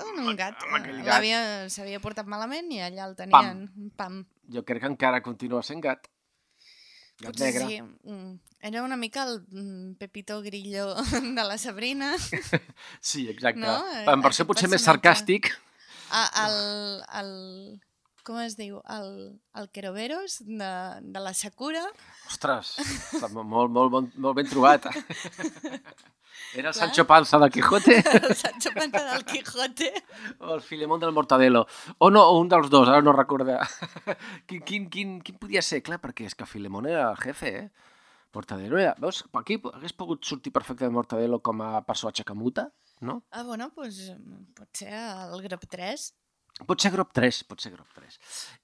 Speaker 1: en un gat.
Speaker 2: aquell gat.
Speaker 1: L'havia- S'havia portat malament i allà el tenien. Pam.
Speaker 2: Jo crec que encara continua sent gat. Gat
Speaker 1: Potser
Speaker 2: negre.
Speaker 1: sí. Mm. Era una mica el mm, Pepito Grillo de la Sabrina.
Speaker 2: Sí, exacte.
Speaker 1: No?
Speaker 2: En versió
Speaker 1: Aquest
Speaker 2: potser més sarcàstic.
Speaker 1: Ah, el, el, com es diu? El, el Queroveros de, de la Sakura.
Speaker 2: Ostres, molt, molt, bon- molt ben trobat. Era el
Speaker 1: Clar.
Speaker 2: Sancho Panza del Quijote
Speaker 1: El Sancho Panza del Quijote.
Speaker 2: o el Filemón del Mortadelo. O no, o un dels dos, ara no recordo. Quin, quin, quin, quin podia ser? Clar, perquè és que Filemón era el jefe, eh? Mortadelo era... Veus? Per aquí hagués pogut sortir perfectament Mortadelo com a personatge que muta, no?
Speaker 1: Ah, bueno, doncs pot ser el grup 3.
Speaker 2: Pot ser Grop 3, pot ser Grop 3.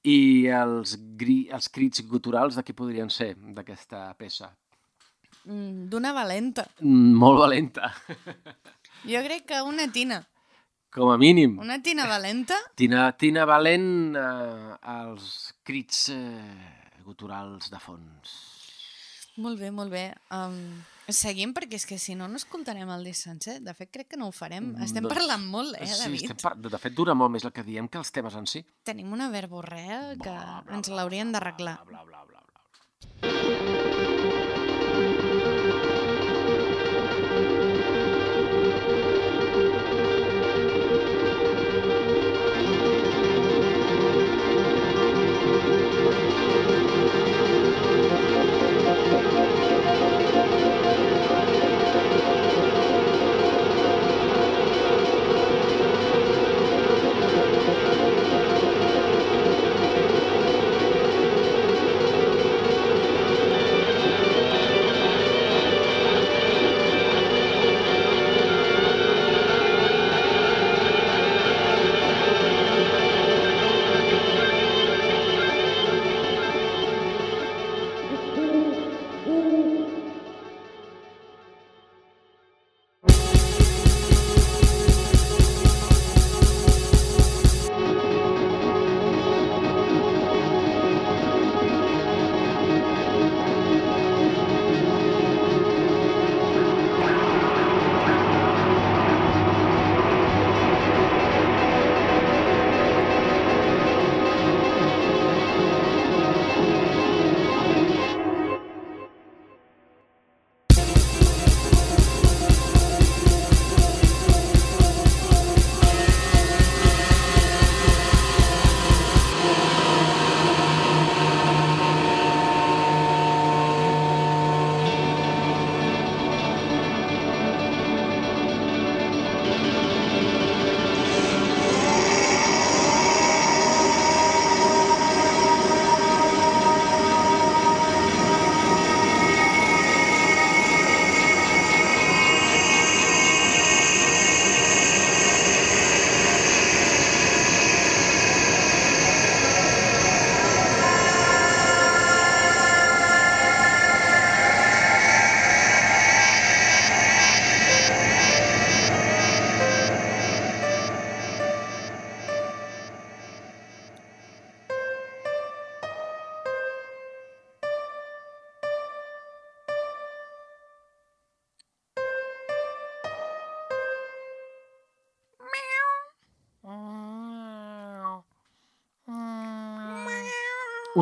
Speaker 2: I els, gri, els crits guturals de qui podrien ser, d'aquesta peça?
Speaker 1: Mm, D'una valenta.
Speaker 2: Mm, Molt valenta,
Speaker 1: Jo crec que una tina.
Speaker 2: com a mínim.
Speaker 1: Una tina valenta?
Speaker 2: Tina, Tina Valent eh, als crits eh, guturals de fons.
Speaker 1: Molt bé, molt bé. Um, seguim perquè és que si no no escoltarem el disc sencer. De fet, crec que no ho farem. Estem
Speaker 2: Doncs-
Speaker 1: parlant molt, eh,
Speaker 2: sí,
Speaker 1: David?
Speaker 2: estem par... De fet, dura molt més el que diem que els temes en si.
Speaker 1: Tenim una verborrea que
Speaker 2: Bla, bla,
Speaker 1: ens
Speaker 2: bla,
Speaker 1: l'haurien
Speaker 2: bla,
Speaker 1: d'arreglar.
Speaker 2: Bla, bla, bla, bla, bla.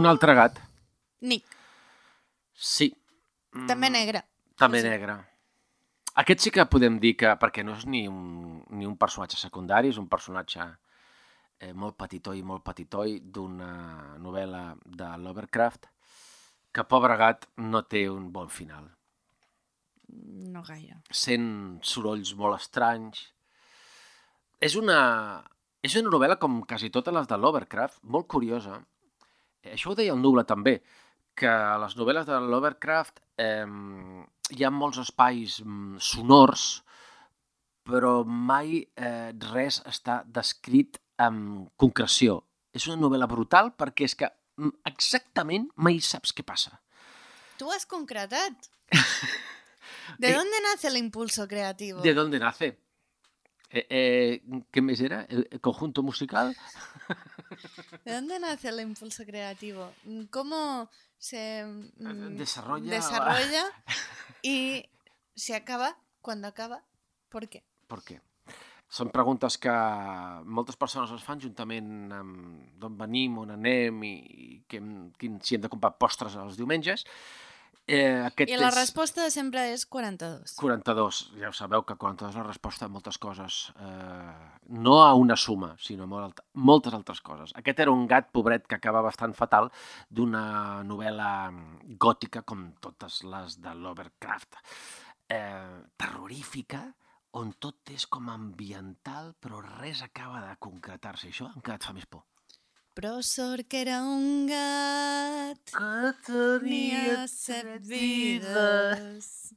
Speaker 2: Un altre gat.
Speaker 1: Nick,
Speaker 2: Sí.
Speaker 1: també
Speaker 2: Mm,
Speaker 1: negre.
Speaker 2: També
Speaker 1: Sí.
Speaker 2: negre. Aquest sí que podem dir que, perquè no és ni un, ni un personatge secundari, és un personatge eh, molt petitoi, molt petitoi, d'una novel·la de Lovecraft, que pobre gat no té un bon final.
Speaker 1: No gaire.
Speaker 2: Sent sorolls molt estranys. És una, és una novel·la, com quasi totes les de Lovecraft, molt curiosa. Això ho deia el Nubla també, que a les novel·les de Lovecraft eh, hi ha molts espais mm, sonors, però mai eh, res està descrit amb concreció. És una novel·la brutal perquè és que mm, exactament mai saps què passa.
Speaker 1: Tú has concretat. ¿De
Speaker 2: Eh,
Speaker 1: dónde nace el impulso creativo?
Speaker 2: ¿De dónde nace? Eh, eh, ¿Qué mes era? ¿El, el conjunto musical?
Speaker 1: ¿De dónde nace el impulso creativo? Mm, ¿Cómo se mm,
Speaker 2: desarrolla-
Speaker 1: desarrolla y se acaba cuando acaba? ¿Por qué?
Speaker 2: Per què? Són preguntes que moltes persones es fan juntament amb d'on venim, on anem i, i que, quin, si hem de comprar postres els diumenges. Eh, aquest
Speaker 1: I la
Speaker 2: és
Speaker 1: resposta sempre és 42.
Speaker 2: 42. Ja ho sabeu que 42 és la resposta a moltes coses. Eh, no a una suma, sinó a molt, moltes altres coses. Aquest era un gat pobret que acaba bastant fatal d'una novel·la gòtica com totes les de Lovecraft. Eh, terrorífica, on tot és com ambiental, però res acaba de concretar-se. Això encara et fa més por.
Speaker 1: Prosor que era un gat,
Speaker 2: Que
Speaker 1: tenia set vides.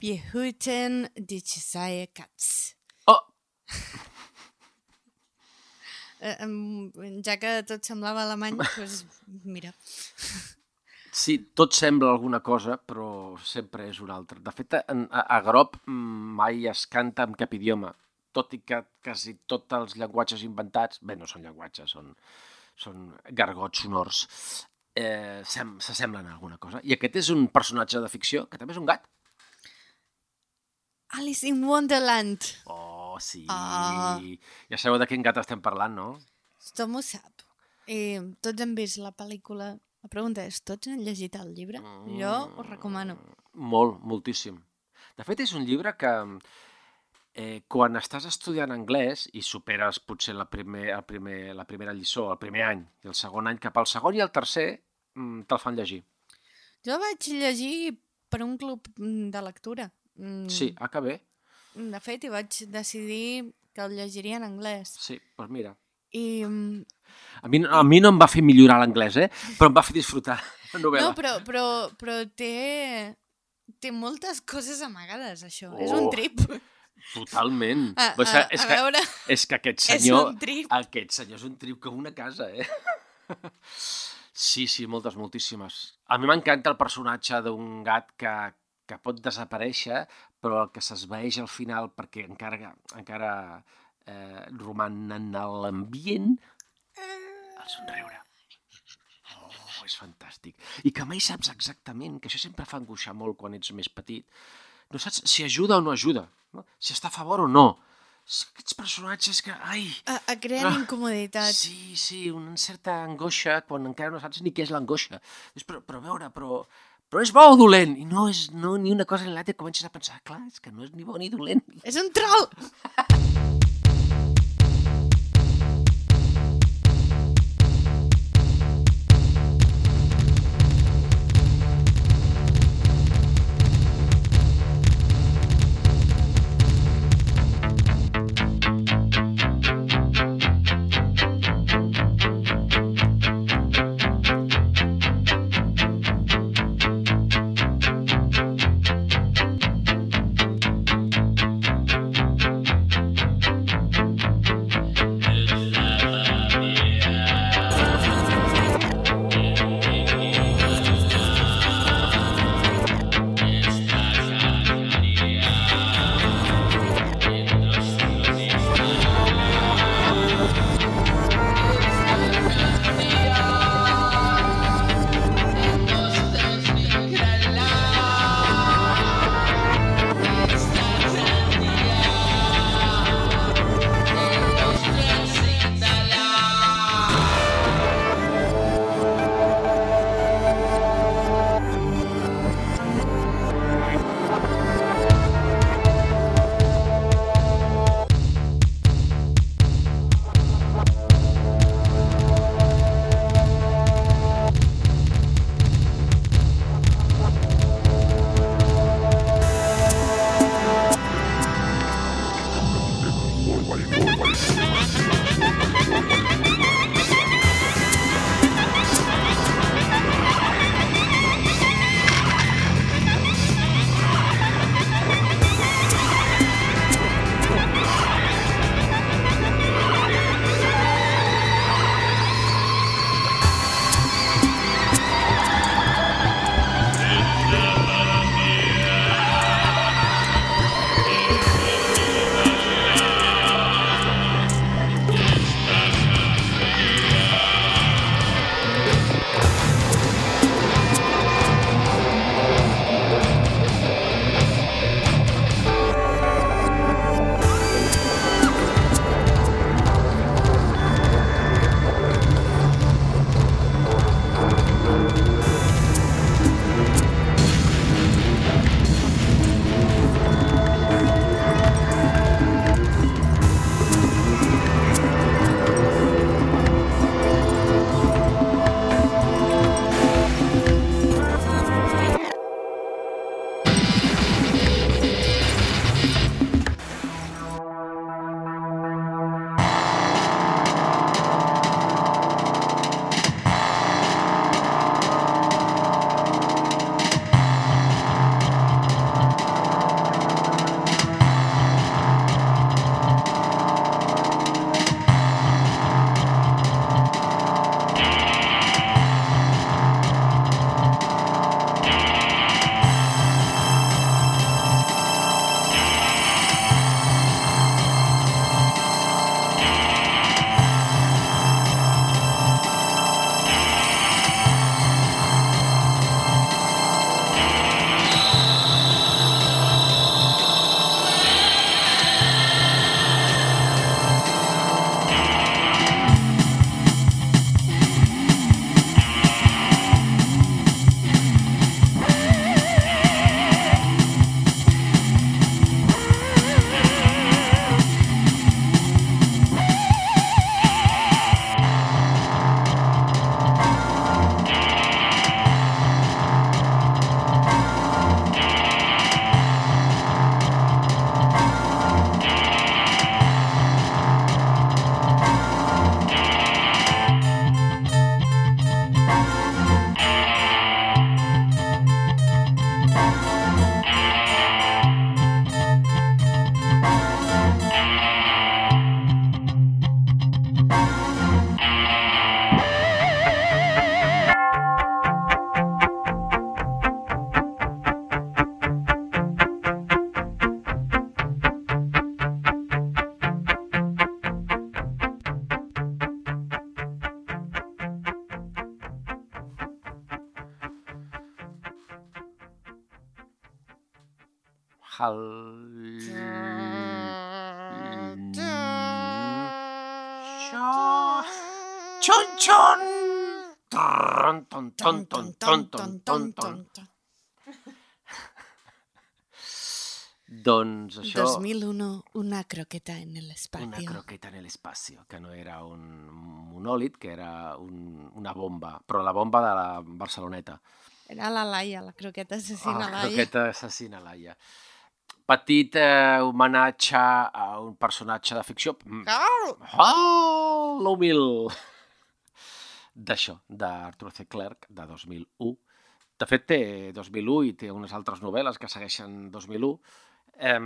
Speaker 1: Wir hüten die Chesaye Cats.
Speaker 2: Oh!
Speaker 1: Eh, ja que tot semblava alemany, doncs mira.
Speaker 2: Sí, tot sembla alguna cosa, però sempre és una altra. De fet, en- a, a Grop mm, mai es canta en cap idioma, tot i que quasi tots els llenguatges inventats, bé, no són llenguatges, són, són gargots sonors, eh, sem- s'assemblen a alguna cosa. I aquest és un personatge de ficció, que també és un gat.
Speaker 1: Alice in Wonderland.
Speaker 2: Oh, sí.
Speaker 1: Ah.
Speaker 2: Ja sabeu de quin gat estem parlant, no?
Speaker 1: Tothom ho sap. I tots hem vist la pel·lícula. La pregunta és, tots han llegit el llibre? Jo ho recomano.
Speaker 2: Molt, moltíssim. De fet, és un llibre que eh, quan estàs estudiant anglès i superes potser la, primer, el primer, la primera lliçó, el primer any, i el segon any cap al segon i el tercer, mm, te'l fan llegir.
Speaker 1: Jo vaig llegir per un club mm, de lectura. Mm,
Speaker 2: Sí, ah, que bé.
Speaker 1: De fet, hi vaig decidir que el llegiria en anglès.
Speaker 2: Sí, doncs mira.
Speaker 1: I, mm,
Speaker 2: A mi, a mi no em va fer millorar l'anglès, eh? Però em va fer disfrutar la novel·la.
Speaker 1: no, però, però, però té, té moltes coses amagades, això. És un
Speaker 2: Oh,
Speaker 1: trip.
Speaker 2: Totalment.
Speaker 1: A,
Speaker 2: Però és,
Speaker 1: a,
Speaker 2: que, és,
Speaker 1: a
Speaker 2: que,
Speaker 1: veure,
Speaker 2: és que aquest
Speaker 1: és
Speaker 2: senyor...
Speaker 1: un trip.
Speaker 2: Aquest senyor és un trip com una casa, eh? Sí, sí, moltes, moltíssimes. A mi m'encanta el personatge d'un gat que, que pot desaparèixer, però el que s'esvaeix al final perquè encara, encara eh, roman en l'ambient, el somriure. Oh, és fantàstic. I que mai saps exactament, que això sempre fa angoixar molt quan ets més petit, no saps si ajuda o no ajuda, no? si està a favor o no. Aquests personatges que... Ai,
Speaker 1: A, a creen
Speaker 2: Ah,
Speaker 1: incomoditat.
Speaker 2: Sí, sí, una certa angoixa quan encara no saps ni què és l'angoixa. Però, però a veure, però, però és bo o dolent? I no és no, ni una cosa ni l'altra comences a pensar, clar, és que no és ni bo ni dolent.
Speaker 1: És un troll!
Speaker 2: ton, ton, ton, ton, ton, ton. Doncs això...
Speaker 1: 2001, una croqueta en el
Speaker 2: Una croqueta en el espacio, que no era un monòlit, que era un, una bomba, però la bomba de la Barceloneta.
Speaker 1: Era la Laia, la croqueta assassina
Speaker 2: la
Speaker 1: Laia.
Speaker 2: croqueta assassina Laia. Petit eh, homenatge a un personatge de ficció.
Speaker 1: Au!
Speaker 2: Oh, l'humil! D'això, d'Arthur C. Clarke, de 2001. De fet, té 2001 i té unes altres novel·les que segueixen 2001. Eh,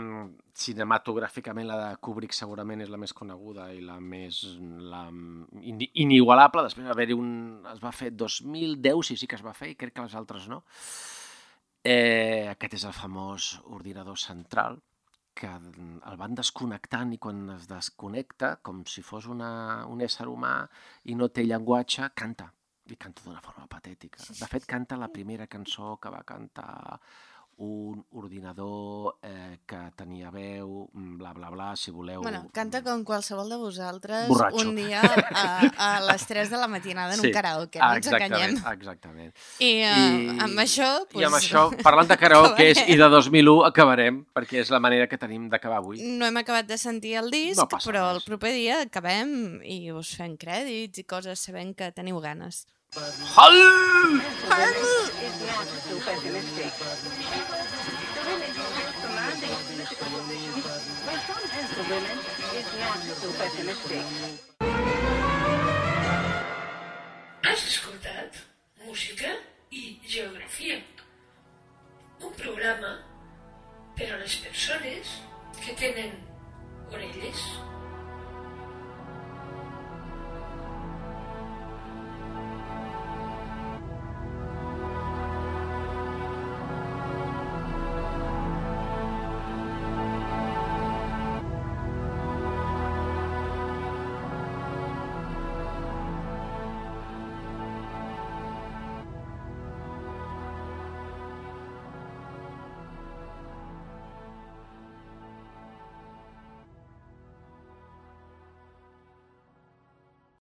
Speaker 2: cinematogràficament la de Kubrick segurament és la més coneguda i la més la, in, inigualable. Després va haver-hi un... es va fer 2010, sí, sí que es va fer, i crec que les altres no. Eh, aquest és el famós ordinador central, que el van desconnectant i quan es desconnecta, com si fos una, un ésser humà i no té llenguatge, canta. I canta d'una forma patètica. De fet, canta la primera cançó que va cantar un ordinador eh, que tenia veu, mm, bla, bla, bla, si voleu...
Speaker 1: Bueno, canta com qualsevol de vosaltres
Speaker 2: Borratxo.
Speaker 1: un dia a, a les 3 de la matinada en
Speaker 2: Sí.
Speaker 1: un karaoke, no ens
Speaker 2: exactament,
Speaker 1: enganyem.
Speaker 2: exactament.
Speaker 1: I, uh, amb això...
Speaker 2: I amb
Speaker 1: doncs,
Speaker 2: això, parlant de karaoke i de 2001, acabarem, perquè és la manera que tenim d'acabar avui.
Speaker 1: No hem acabat de sentir el disc,
Speaker 2: No
Speaker 1: però el
Speaker 2: res.
Speaker 1: proper dia acabem i us fem crèdits i coses sabent que teniu ganes.
Speaker 2: Harley! Harley!
Speaker 3: Has
Speaker 2: escoltat música i geografia. Un programa per
Speaker 4: a les persones que tenen orelles